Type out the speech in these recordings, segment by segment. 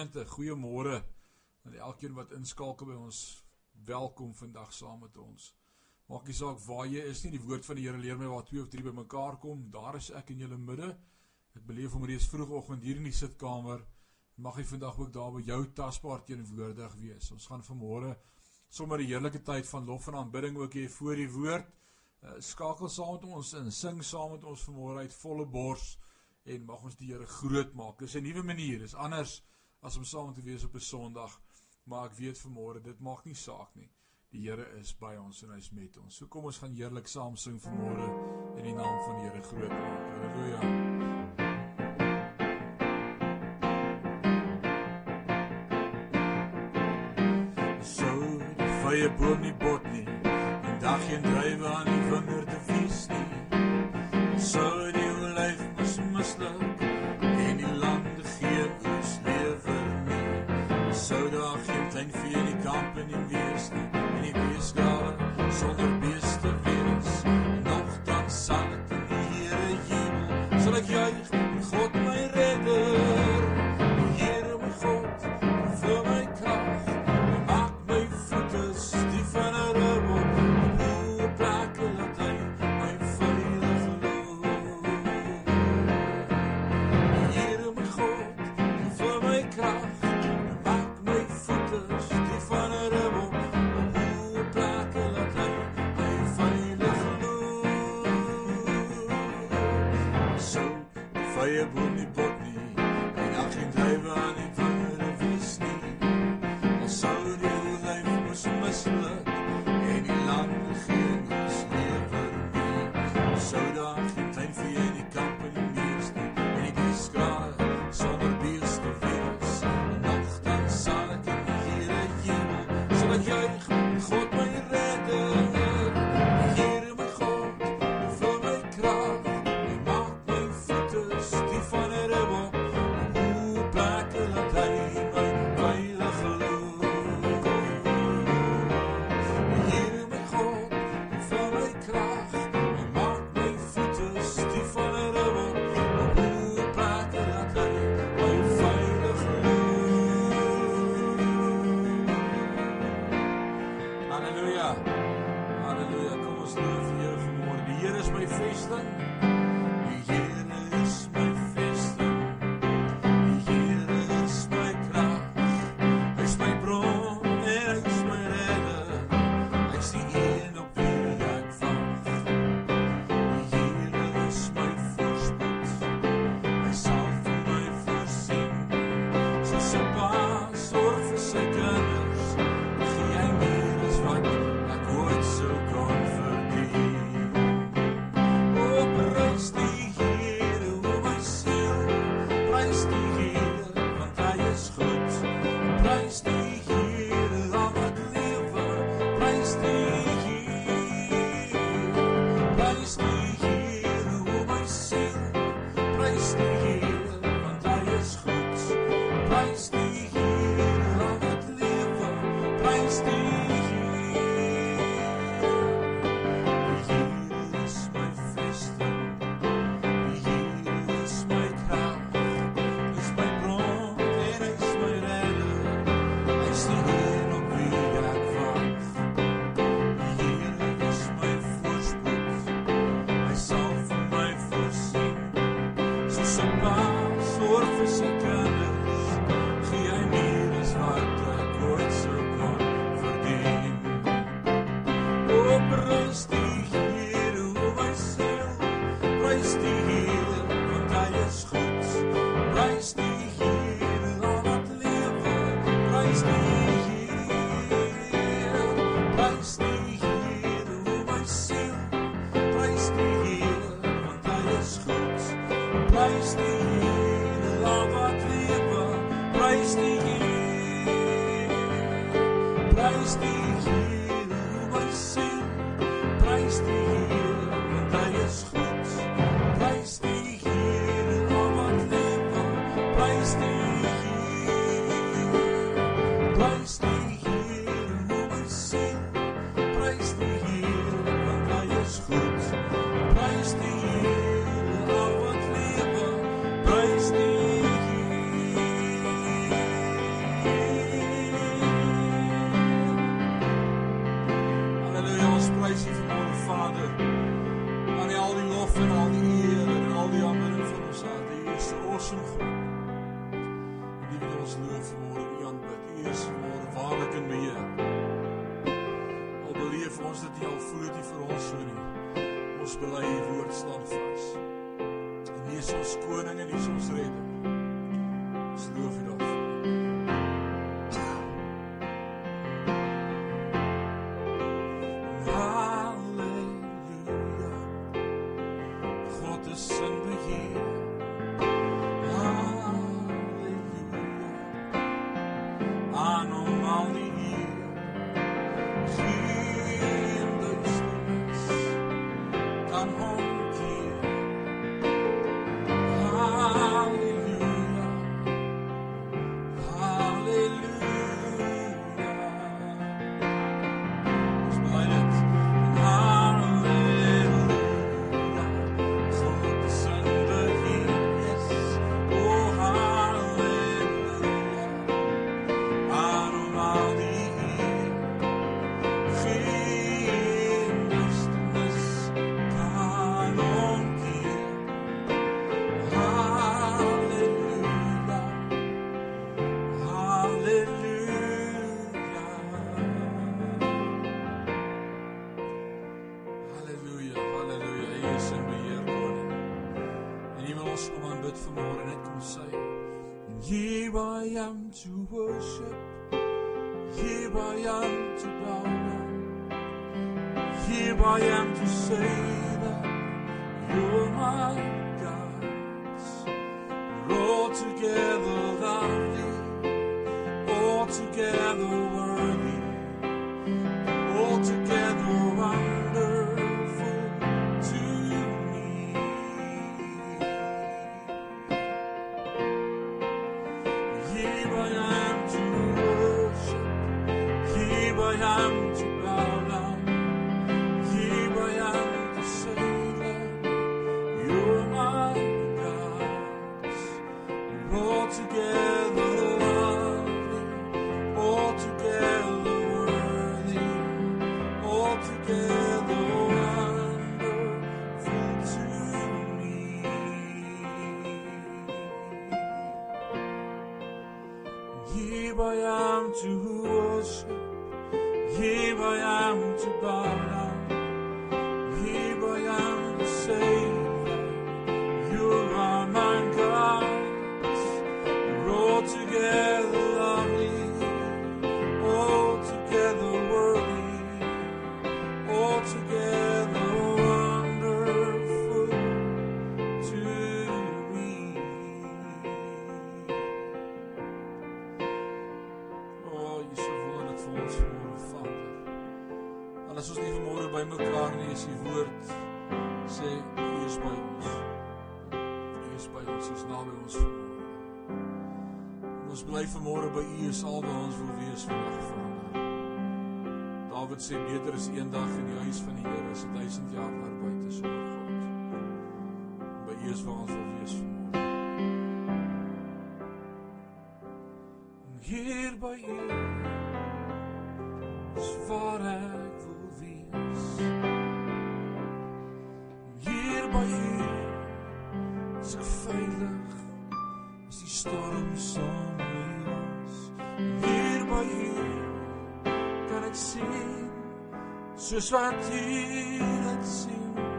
gemeente, goeiemôre aan elkeen wat inskakel by ons. Welkom vandag saam met ons. Maak nie saak waar jy is nie, die woord van die Here leer my waar twee of drie bymekaar kom, daar is ek in julle midde. Ek beleef hom reeds vroegoggend hier in die sitkamer. Mag hy vandag ook daar by jou tasbaar teenwoordig wees. Ons gaan vanmôre sommer 'n heerlike tyd van lof en aanbidding ook hê voor die woord. Eh, skakel saam met ons in, sing saam met ons vanmôre uit volle bors en mag ons die Here groot maak. Dis 'n nuwe manier, dis anders as om saam te wees op 'n Sondag, maar ek weet vanmôre dit maak nie saak nie. Die Here is by ons en hy's met ons. So kom ons gaan heerlik saam sing vanmôre in die naam van die Here groot maak. Halleluja. vrye boom nie bot nie en dag geen druiwe aan die wingerd te fees nie sou die sou daar geen klein vee in die kamp en in wees nie en die weeskawe sonder beeste wees. En nog dan sal ek die Here jubel sal ek juig Praise the you. Praise the you. believe. can say, And here I am to worship, here I am to bow down, here I am to say that you're my God. We're all together lovely, all together. Here I am to borrow, i am bly vanmôre by U is al waar ons wil wees vandag Vader. Dawid sê beter is eendag in die huis van die Here as 1000 jaar arbeid te sonder God. By U is waar ons wil wees vanmôre. Hier by U is waar ek wil wees. Hier by U is ek veilig storm song Ze zwaamt hier het see.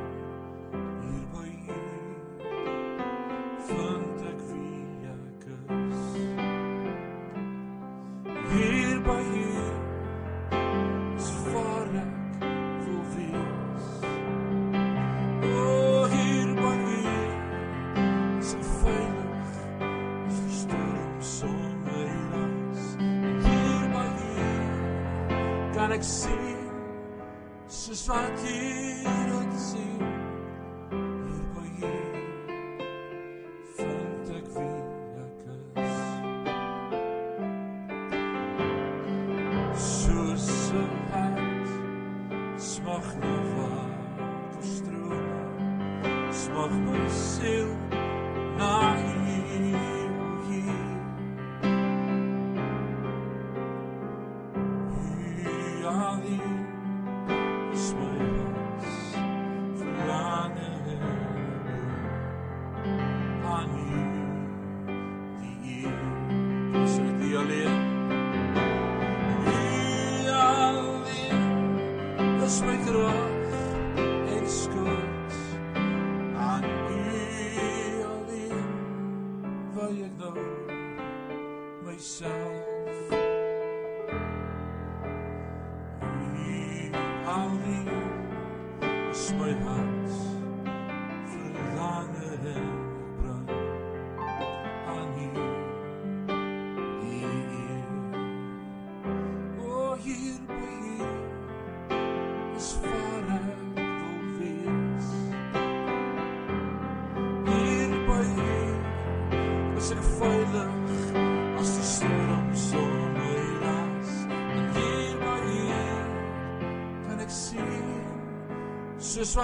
Kan ek sien soos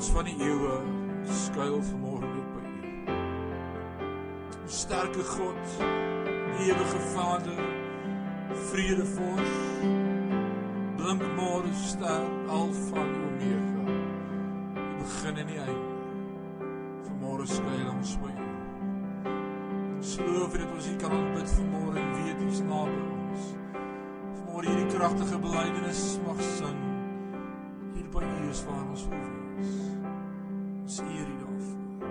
rots van die eeue, skuil vanmôre net by U. Sterke God, ewige Vader, vredevors, blink môre ster, alfa en omega. Die begin en die einde. Vanmôre skuil ons by U. Ons Geloof dat ons hier kan aanbid vanmôre en weet U is naby ons. Vanmôre hierdie kragtige belydenis mag sing. Is waar ons wil wees. Ons eer U daarvoor.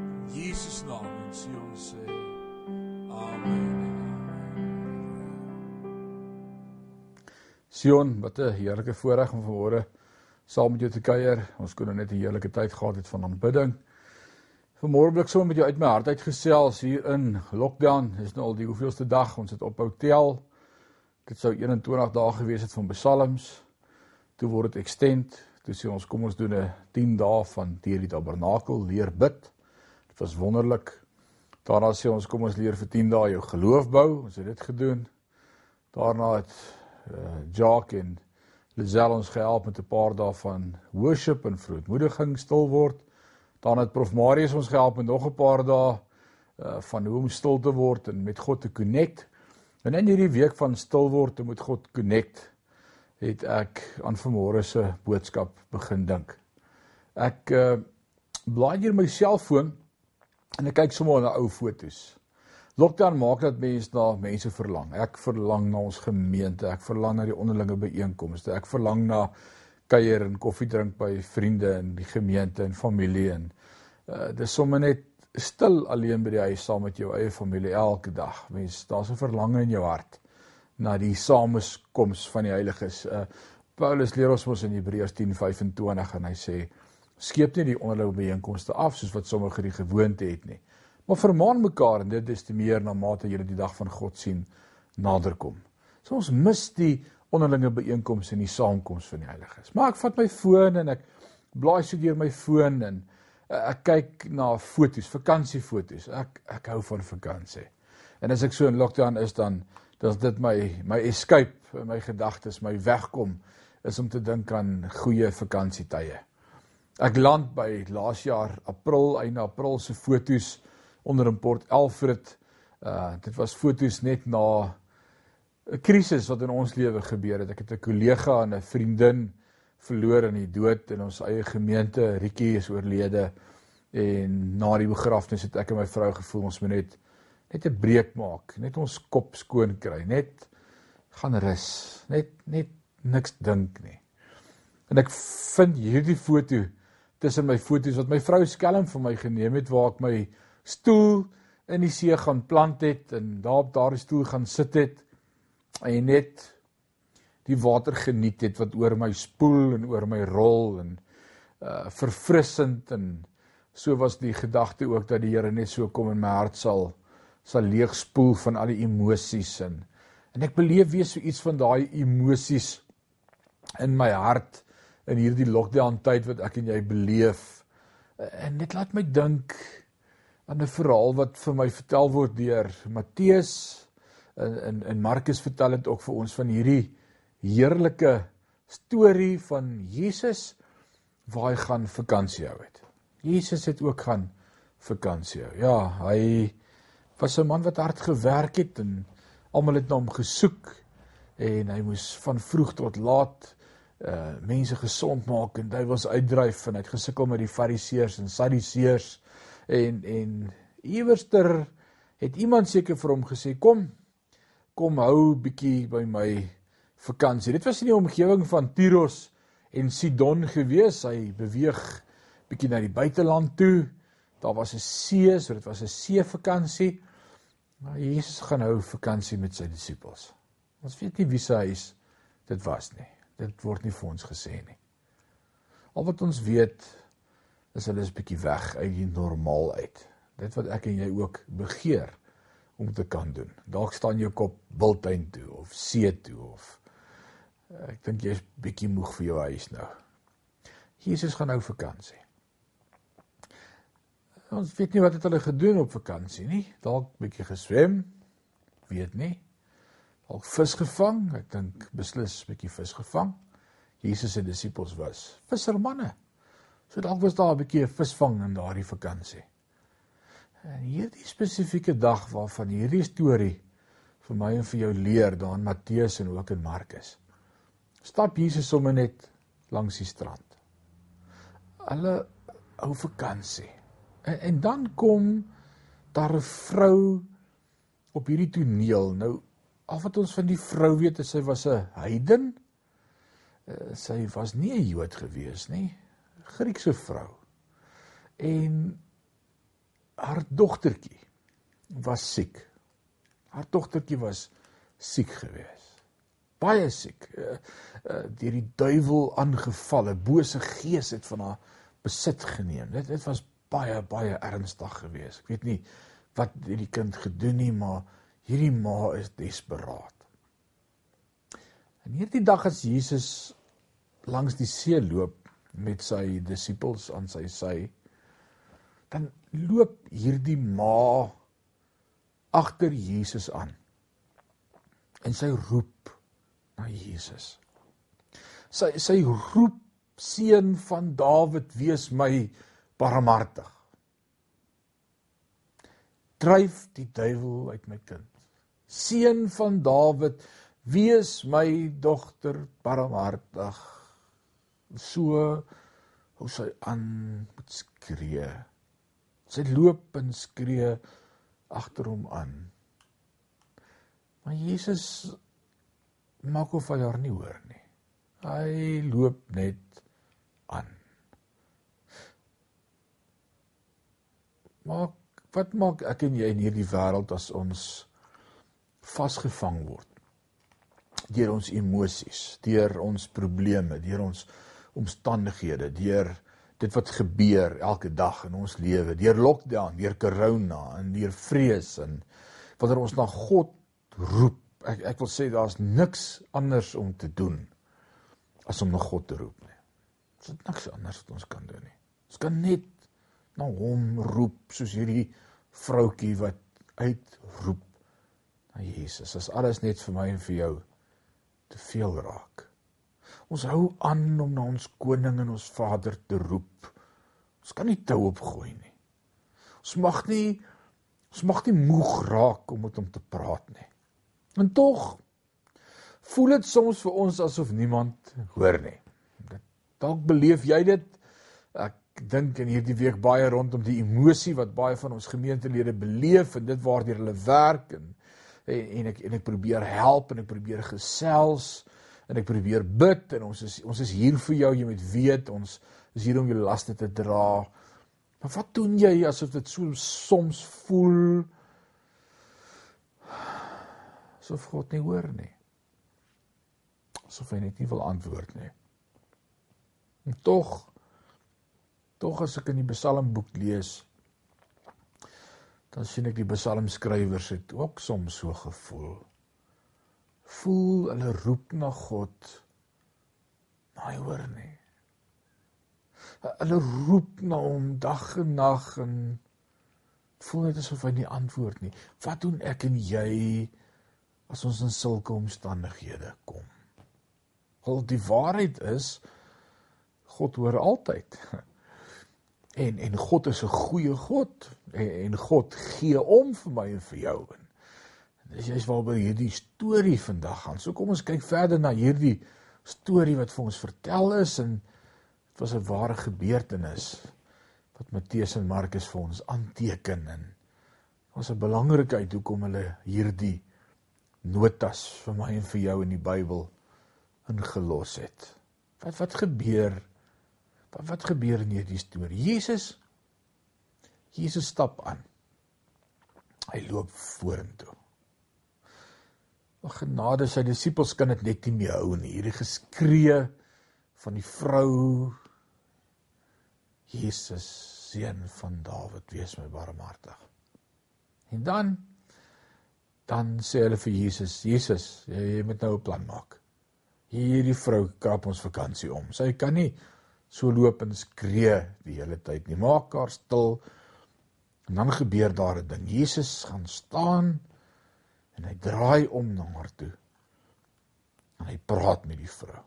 In Jesus naam en sê ons sê amen. en amen. Sion, wat 'n heerlike voorreg om vanmôre saam met jou te kuier. Ons kon nou net 'n heerlike tyd gehad het van aanbidding. Vanmôre wil ek sommer met jou uit my hart uitgesels hier in lockdown. Dis nou al die hoeveelste dag ons het ophou tel. Dit sou 21 dae gewees het van psalms. Toe word dit extend. Toe sê ons kom ons doen 'n 10 dae van deur die tabernakel leer bid. Dit was wonderlik. Daarna sê ons kom ons leer vir 10 dae jou geloof bou. Ons het dit gedoen. Daarna het uh, Jacques en Lisel ons gehelp met 'n paar dae van worship en vroegmoediging stil word. Dan het Prof Marius ons gehelp met nog 'n paar dae uh van hoe om stil te word en met God te connect. En in hierdie week van stil word en met God connect het ek aan vanmôre se boodskap begin dink. Ek uh blaai hier my selfoon en ek kyk sommer na ou fotos. Lockdown maak dat mense na mense verlang. Ek verlang na ons gemeente, ek verlang na die onderlinge byeenkomste, ek verlang na kuier en koffie drink by vriende en die gemeente en familie en uh dis sommer net stil alleen by die huis saam met jou eie familie elke dag. Mens daar's 'n verlange in jou hart na die samekoms van die heiliges. Uh Paulus leer ons mos in Hebreërs 10:25 en hy sê skeep nie die onderlinge byeenkomste af soos wat sommige die gewoonte het nie. Maar vermaan mekaar en dit is te meer na mate julle die dag van God sien naderkom. So ons mis die onderlinge byeenkomste en die saamkoms van die heiliges. Maar ek vat my foon en ek blaai so deur my foon en uh, ek kyk na fotos, vakansiefotos. Ek ek hou van vakansie. En as ek so in lockdown is dan is dit my my escape, my gedagtes, my wegkom is om te dink aan goeie vakansietye. Ek land by laas jaar April, einde April se fotos onder in Port Alfred. Uh dit was fotos net na 'n krisis wat in ons lewe gebeur het. Ek het 'n kollega en 'n vriendin verloor in die dood in ons eie gemeente. Rietjie is oorlede en na die begrafnis het ek en my vrou gevoel ons moet net net 'n breek maak, net ons kop skoon kry, net gaan rus, net net niks dink nie. En ek vind hierdie foto tussen my foto's wat my vrou skelm vir my geneem het waar ek my stoel in die see gaan plant het en daar op daardie stoel gaan sit het en net die water geniet het wat oor my spoel en oor my rol en uh verfrissend en so was die gedagte ook dat die Here net so kom in my hart sal sal leeg spoel van al die emosies en en ek beleef weer so iets van daai emosies in my hart in hierdie lockdown tyd wat ek en jy beleef en dit laat my dink aan 'n verhaal wat vir my vertel word deur Matteus en en, en Markus vertel dit ook vir ons van hierdie heerlike storie van Jesus waar hy gaan vakansie hou het. Jesus het ook gaan vakansie hou. Ja, hy was 'n man wat hard gewerk het en almal het na hom gesoek en hy moes van vroeg tot laat uh mense gesond maak en hy was uitdryf en hy het gesukkel met die fariseërs en sadiseërs en en iewerster het iemand seker vir hom gesê kom kom hou bietjie by my vakansie. Dit was in die omgewing van Tyros en Sidon gewees. Hy beweeg bietjie na die buiteland toe. Daar was 'n see, so dit was 'n seevakansie. Maar Jesus gaan hou vakansie met sy disippels. Ons weet nie wie se huis dit was nie. Dit word nie vir ons gesê nie. Al wat ons weet is hulle is bietjie weg uit die normaal uit. Dit wat ek en jy ook begeer om te kan doen. Dalk staan jou kop wildtuin toe of see toe of ek dink jy's bietjie moeg vir jou huis nou. Jesus gaan nou vakansie. Ons weet nie wat het hulle gedoen op vakansie nie. Dalk bietjie geswem. Weet nie. Dalk vis gevang. Ek dink beslis bietjie vis gevang. Jesus se disippels was vissermanne. So dalk was daar 'n bietjie visvang in daardie vakansie. En hierdie spesifieke dag waarvan hierdie storie vir my en vir jou leer daar in Matteus en ook in Markus. Stap Jesus sommer net langs die strand. Hulle hou vakansie. En, en dan kom daar 'n vrou op hierdie toneel. Nou al wat ons van die vrou weet is sy was 'n heiden. Uh, sy was nie 'n Jood gewees nie. Griekse vrou. En haar dogtertjie was siek. Haar dogtertjie was siek gewees. Baie siek. Uh, uh, deur die duiwel aangeval. 'n Bose gees het van haar besit geneem. Dit dit was baie baie ernstig geweest. Ek weet nie wat hierdie kind gedoen nie, maar hierdie ma is desperaat. En hierdie dag as Jesus langs die see loop met sy disippels aan sy sy, dan loop hierdie ma agter Jesus aan. En sy roep na Jesus. Sy sy roep seun van Dawid, wees my barmhartig. Dryf die duiwel uit my kind. Seun van Dawid, wees my dogter barmhartig. So hoe sy aan moet skree. Sy loop en skree agter hom aan. Maar Jesus maak of hy haar nie hoor nie. Hy loop net aan. Maar wat maak ek en jy in hierdie wêreld as ons vasgevang word deur ons emosies, deur ons probleme, deur ons omstandighede, deur dit wat gebeur elke dag in ons lewe, deur lockdown, deur corona en deur vrees en wanneer ons na God roep. Ek ek wil sê daar's niks anders om te doen as om na God te roep nie. Ons het niks anders wat ons kan doen nie. Ons kan net na hom roep soos hierdie vroutjie wat uitroep na Jesus. As alles net vir my en vir jou te veel raak. Ons hou aan om na ons koning en ons Vader te roep. Ons kan nie tou opgooi nie. Ons mag nie ons mag nie moeg raak om met hom te praat nie. En tog voel dit soms vir ons asof niemand hoor nie. Dalk beleef jy dit. Ek dink in hierdie week baie rondom die emosie wat baie van ons gemeentelede beleef en dit waardeur hulle werk en en, en ek en ek probeer help en ek probeer gesels en ek probeer bid en ons is ons is hier vir jou jy moet weet ons is hier om jou laste te dra. Maar wat doen jy asof dit so soms voel asof God nie hoor nie? Asof hy net nie wil antwoord nie. En tog Tog as ek in die Psalmboek lees, dan sien ek die psalmskrywers het ook soms so gevoel. Voel hulle roep na God, maar hy hoor nie. Hulle roep na hom dag en nag en voel net asof hy nie antwoord nie. Wat doen ek en jy as ons in sulke omstandighede kom? Al die waarheid is God hoor altyd. En en God is 'n goeie God en, en God gee om vir my en vir jou. En dis jy's waarby hierdie storie vandag gaan. So kom ons kyk verder na hierdie storie wat vir ons vertel is en dit was 'n ware gebeurtenis wat Matteus en Markus vir ons aanteken en ons 'n belangrikheid hoekom hulle hierdie notas vir my en vir jou in die Bybel ingelos het. Wat wat gebeur Maar wat gebeur in hierdie storie? Jesus Jesus stap aan. Hy loop vorentoe. O genade, sy disippels kan dit net nie meer hou nie. Hierdie geskree van die vrou Jesus, seun van Dawid, wees my barmhartig. En dan dan sê hulle vir Jesus, Jesus, jy, jy moet nou 'n plan maak. Hierdie vrou krap ons vakansie om. Sy kan nie so loop en skree die hele tyd nie. Maak haar stil. En dan gebeur daar 'n ding. Jesus gaan staan en hy draai om na haar toe. En hy praat met die vrou.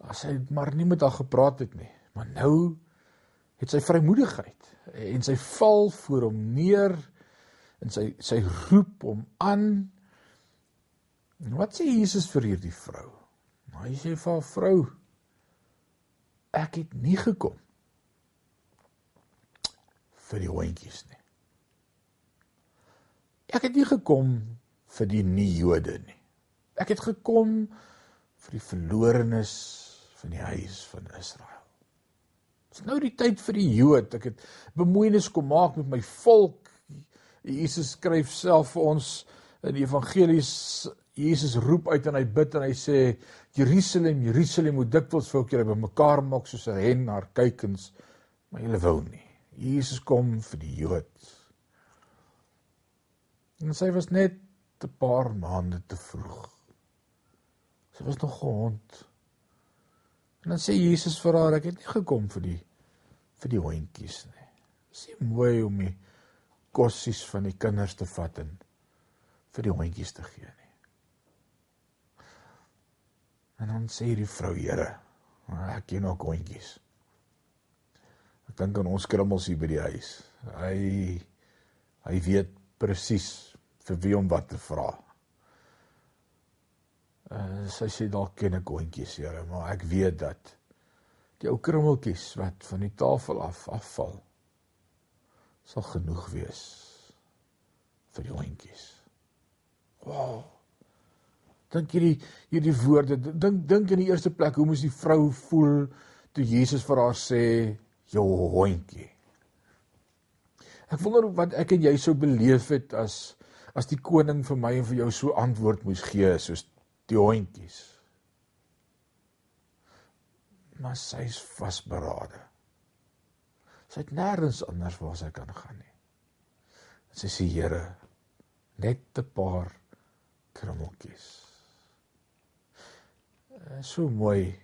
As hy maar nie met haar gepraat het nie, maar nou het sy vrymoedigheid en sy val voor hom neer en sy sy roep hom aan. En wat sê Jesus vir hierdie vrou? Hy sê vir haar vrou: Ek het nie gekom vir die hondjies nie. Ek het nie gekom vir die nie-Jode nie. Ek het gekom vir die verlorenes van die huis van Israel. Dit is nou die tyd vir die Jood. Ek het bemoeienis kom maak met my volk. Jesus skryf self vir ons in die evangelies Jesus roep uit en hy bid en hy sê Jerusalem, Jerusalem, hoe dikwels wou ek julle bymekaar maak soos 'n hen haar kykens, maar julle wou nie. Jesus kom vir die Jood. En sy was net 'n paar maande te vroeg. Sy was nog 'n hond. En dan sê Jesus vir haar, ek het nie gekom vir die vir die hondjies nie. Dis nie mooi om die kossies van die kinders te vat en vir die hondjies te gee nie. En dan sê die vrou, Here, ek ken ook hondjies. Ek dink aan ons krummels hier by die huis. Hy hy weet presies vir wie om wat te vra. Uh, sy sê dalk ken ek hondjies, Here, maar ek weet dat die ou krummeltjies wat van die tafel af afval sal genoeg wees vir die hondjies. Wow. Dink hierdie hierdie woorde, dink dink in die eerste plek hoe moes die vrou voel toe Jesus vir haar sê jou hondjie. Ek wonder wat ek en jy sou beleef het as as die koning vir my en vir jou so antwoord moes gee soos die hondjies. Maar sy's vasberade. Sy het nêrens anders waar sy kan gaan nie. Sy sê Here, net 'n paar krummeltjies. Eh, so mooi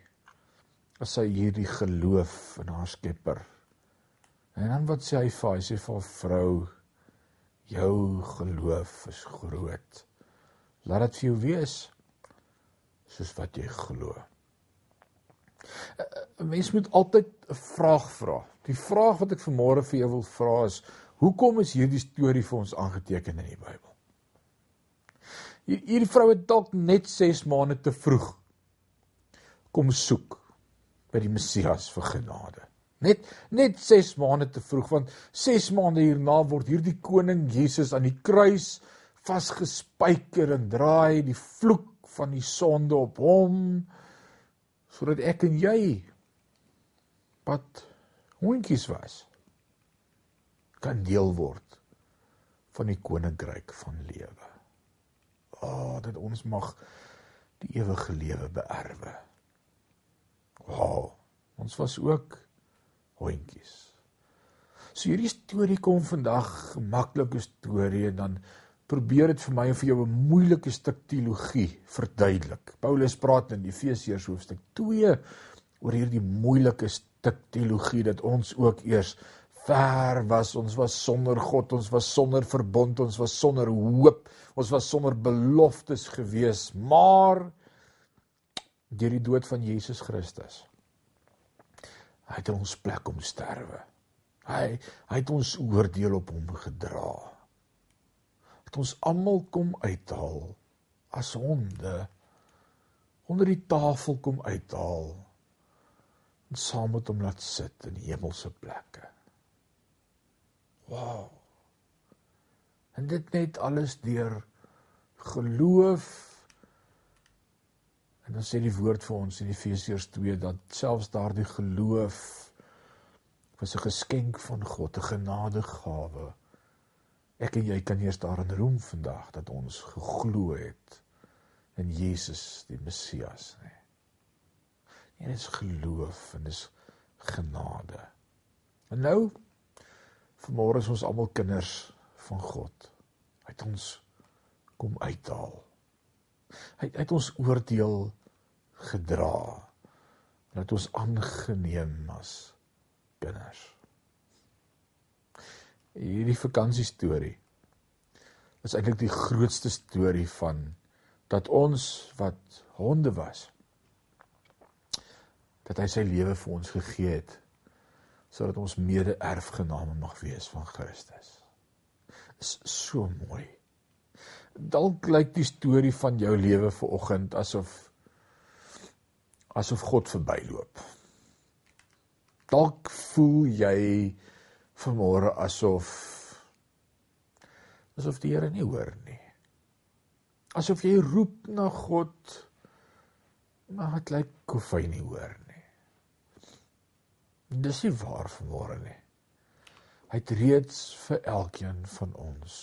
as sy hierdie geloof in haar Skepper. En dan wat sê hy vir haar? Hy sê vir vrou, jou geloof is groot. Laat dit vir jou wees soos wat jy glo. Eh, 'n Mens moet altyd 'n vraag vra. Die vraag wat ek vanmôre vir jou wil vra is: Hoekom is hierdie storie vir ons aangeteken in die Bybel? Hierdie vrou het dalk net 6 maande te vroeg kom soek by die Messias vir genade. Net net 6 maande te vroeg want 6 maande hierna word hierdie koning Jesus aan die kruis vasgespijker en draai die vloek van die sonde op hom sodat ek en jy wat hondjies was kan deel word van die koninkryk van lewe. Ah, oh, dat ons mag die ewige lewe beerwe. Wow, ons was ook hondjies. So hierdie storie kom vandag 'n maklike storie en dan probeer dit vir my en vir jou 'n moeilike stuk teologie verduidelik. Paulus praat in Efesiërs hoofstuk 2 oor hierdie moeilike stuk teologie dat ons ook eers ver was, ons was sonder God, ons was sonder verbond, ons was sonder hoop, ons was sonder beloftes gewees, maar deur die dood van Jesus Christus. Hy het ons plek om sterwe. Hy hy het ons oordeel op hom gedra. Het ons almal kom uithaal as honde onder die tafel kom uithaal en saam met hom laat sit in die hemelse plekke. Wow. En dit net alles deur geloof En dan sê die woord vir ons in Efesiërs 2 dat selfs daardie geloof was 'n geskenk van God, 'n genadegawe. Ek en jy kan eers daarin roem vandag dat ons geglo het in Jesus die Messias, nê. Nee. En dit is geloof en dis genade. En nou vanmôre is ons almal kinders van God. Hy het ons kom uithaal. Hy het ons oordeel gedra. Het ons aangeneem as kinders. Hierdie vakansie storie is eintlik die grootste storie van dat ons wat honde was dat hy sy lewe vir ons gegee het sodat ons mede-erfgename mag wees van Christus. Is so mooi. Dalk lyk die storie van jou lewe vanoggend asof asof God verbyloop. Dalk voel jy vanmôre asof asof die Here nie hoor nie. Asof jy roep na God maar dit lyk of hy nie hoor nie. Dis nie waar vanmôre nie. Hy het reeds vir elkeen van ons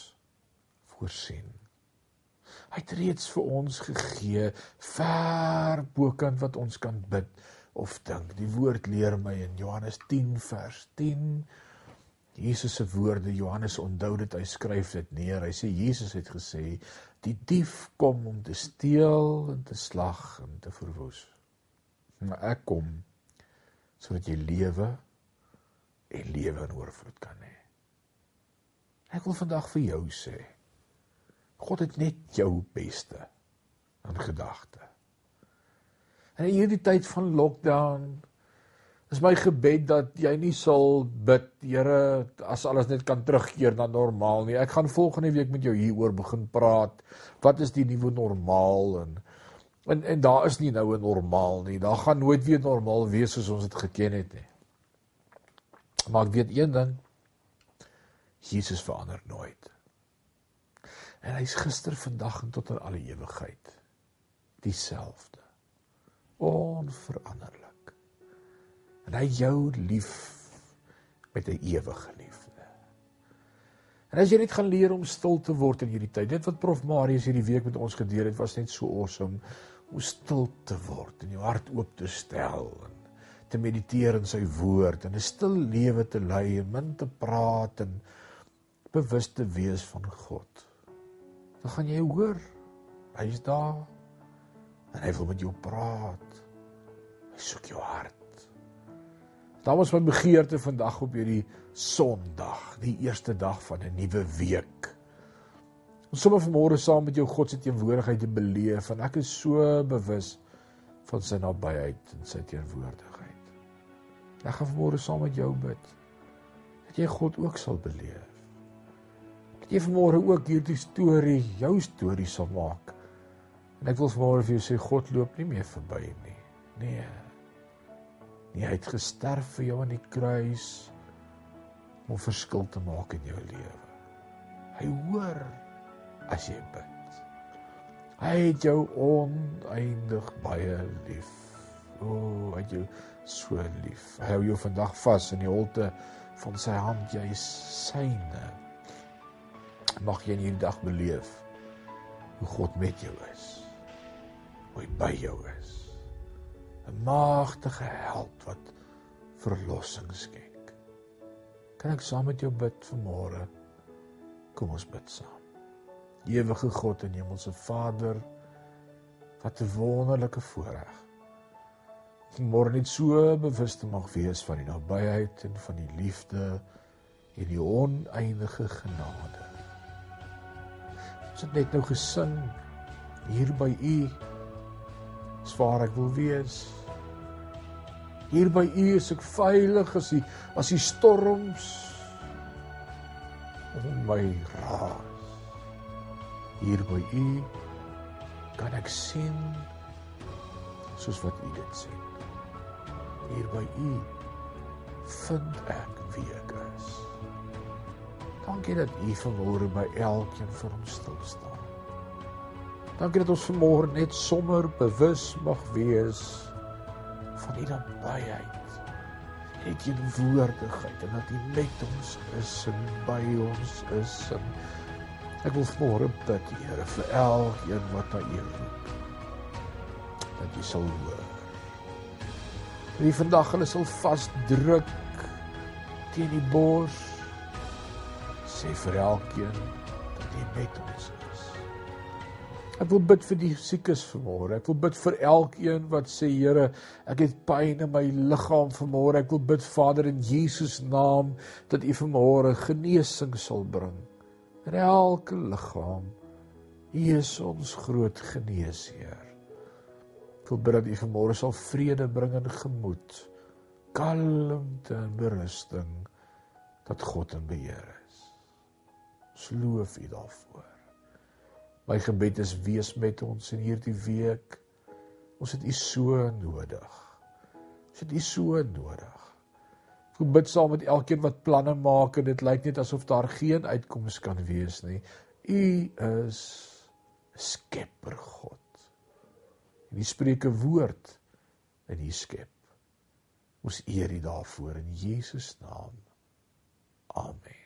voorsien. Hy het reeds vir ons gegee ver bokant wat ons kan bid of dink. Die woord leer my in Johannes 10 vers 10 Jesus se woorde Johannes onthou dit hy skryf dit neer. Hy sê Jesus het gesê die dief kom om te steel en te slag en te verwoes. Maar ek kom sodat jy lewe en lewe in oorvloed kan hê. Ek wil vandag vir jou sê God het net jou beste in gedagte. En in hierdie tyd van lockdown is my gebed dat jy nie sal bid, Here, as alles net kan terugkeer na normaal nie. Ek gaan volgende week met jou hieroor begin praat. Wat is die nuwe normaal en En en daar is nie nou 'n normaal nie. Daar gaan nooit weer normaal wees soos ons dit geken het nie. Maar ek weet een ding. Jesus verander nooit. En hy's gister, vandag en tot in alle ewigheid dieselfde. Onveranderlik. En hy jou lief met 'n ewige liefde. En as jy net gaan leer om stil te word in hierdie tyd. Dit wat Prof Marius hierdie week met ons gedeel het, was net so awesome om stil te word en jou hart oop te stel en te mediteer in sy woord en 'n stil lewe te lei en min te praat en bewus te wees van God. Dan gaan jy hoor hy is daar en hy wil met jou praat. Hy soek jou hart. Daar was my begeerte vandag op hierdie Sondag, die eerste dag van 'n nuwe week om sommer vanmôre saam met jou God se teenwoordigheid te beleef en ek is so bewus van sy nabyheid en sy teenwoordigheid. Ek gaan vanmôre saam met jou bid dat jy God ook sal beleef. Jy vanmôre ook hierdie storie jou storie sal maak. En ek wil vanmôre vir jou sê God loop nie meer verby nie. Nee. Nee, hy het gesterf vir jou aan die kruis om verskil te maak in jou lewe. Hy hoor as jy bid. Hy het jou oneindig baie lief. O, oh, hy het jou so lief. Hy hou jou vandag vas in die holte van sy hand, jy is syne. Mag jy in hierdie dag beleef hoe God met jou is. Hoe hy by jou is. 'n Magtige held wat verlossing skenk. Kan ek saam met jou bid vanmôre? Kom ons bid saam. Ewige God en Hemelse Vader, wat 'n wonderlike voorreg. Môre net so bewus te mag wees van die nabyheid en van die liefde en die oneindige genade. Het net nou gesing hier by U. Dis waar ek wil wees. Hier by U is ek veilig as die as die storms om my raak hier by u kan ek sien soos wat u dit sien. Hier by u vind ek wie ek is. Dankie dat u vanmôre by elkeen vir ons stil staan. Dankie dat ons vanmôre net sommer bewus mag wees van U nabyheid. En U teenwoordigheid en dat U met ons is en by ons is. En ek wil vanmôre bid, Here, vir elkeen wat na U roep. Dat U sal hoor. U vandag hulle sal vasdruk teen die bors. Sê vir elkeen dat U met ons is. Ek wil bid vir die siekes vanmôre. Ek wil bid vir elkeen wat sê Here, ek het pyn in my liggaam vanmôre. Ek wil bid Vader in Jesus naam dat U vanmôre genesing sal bring in elke liggaam. U is ons groot geneesheer. Ek wil bid dat U vanmôre sal vrede bring in gemoed, kalmte en berusting dat God in beheer is. Ons loof U daarvoor. My gebed is wees met ons in hierdie week. Ons het U so nodig. Ons het U so nodig. Ek bid saam met elkeen wat planne maak en dit lyk net asof daar geen uitkoms kan wees nie. U is Skepper God. En U spreek 'n woord in U skep. Ons eer U daarvoor in Jesus naam. Amen.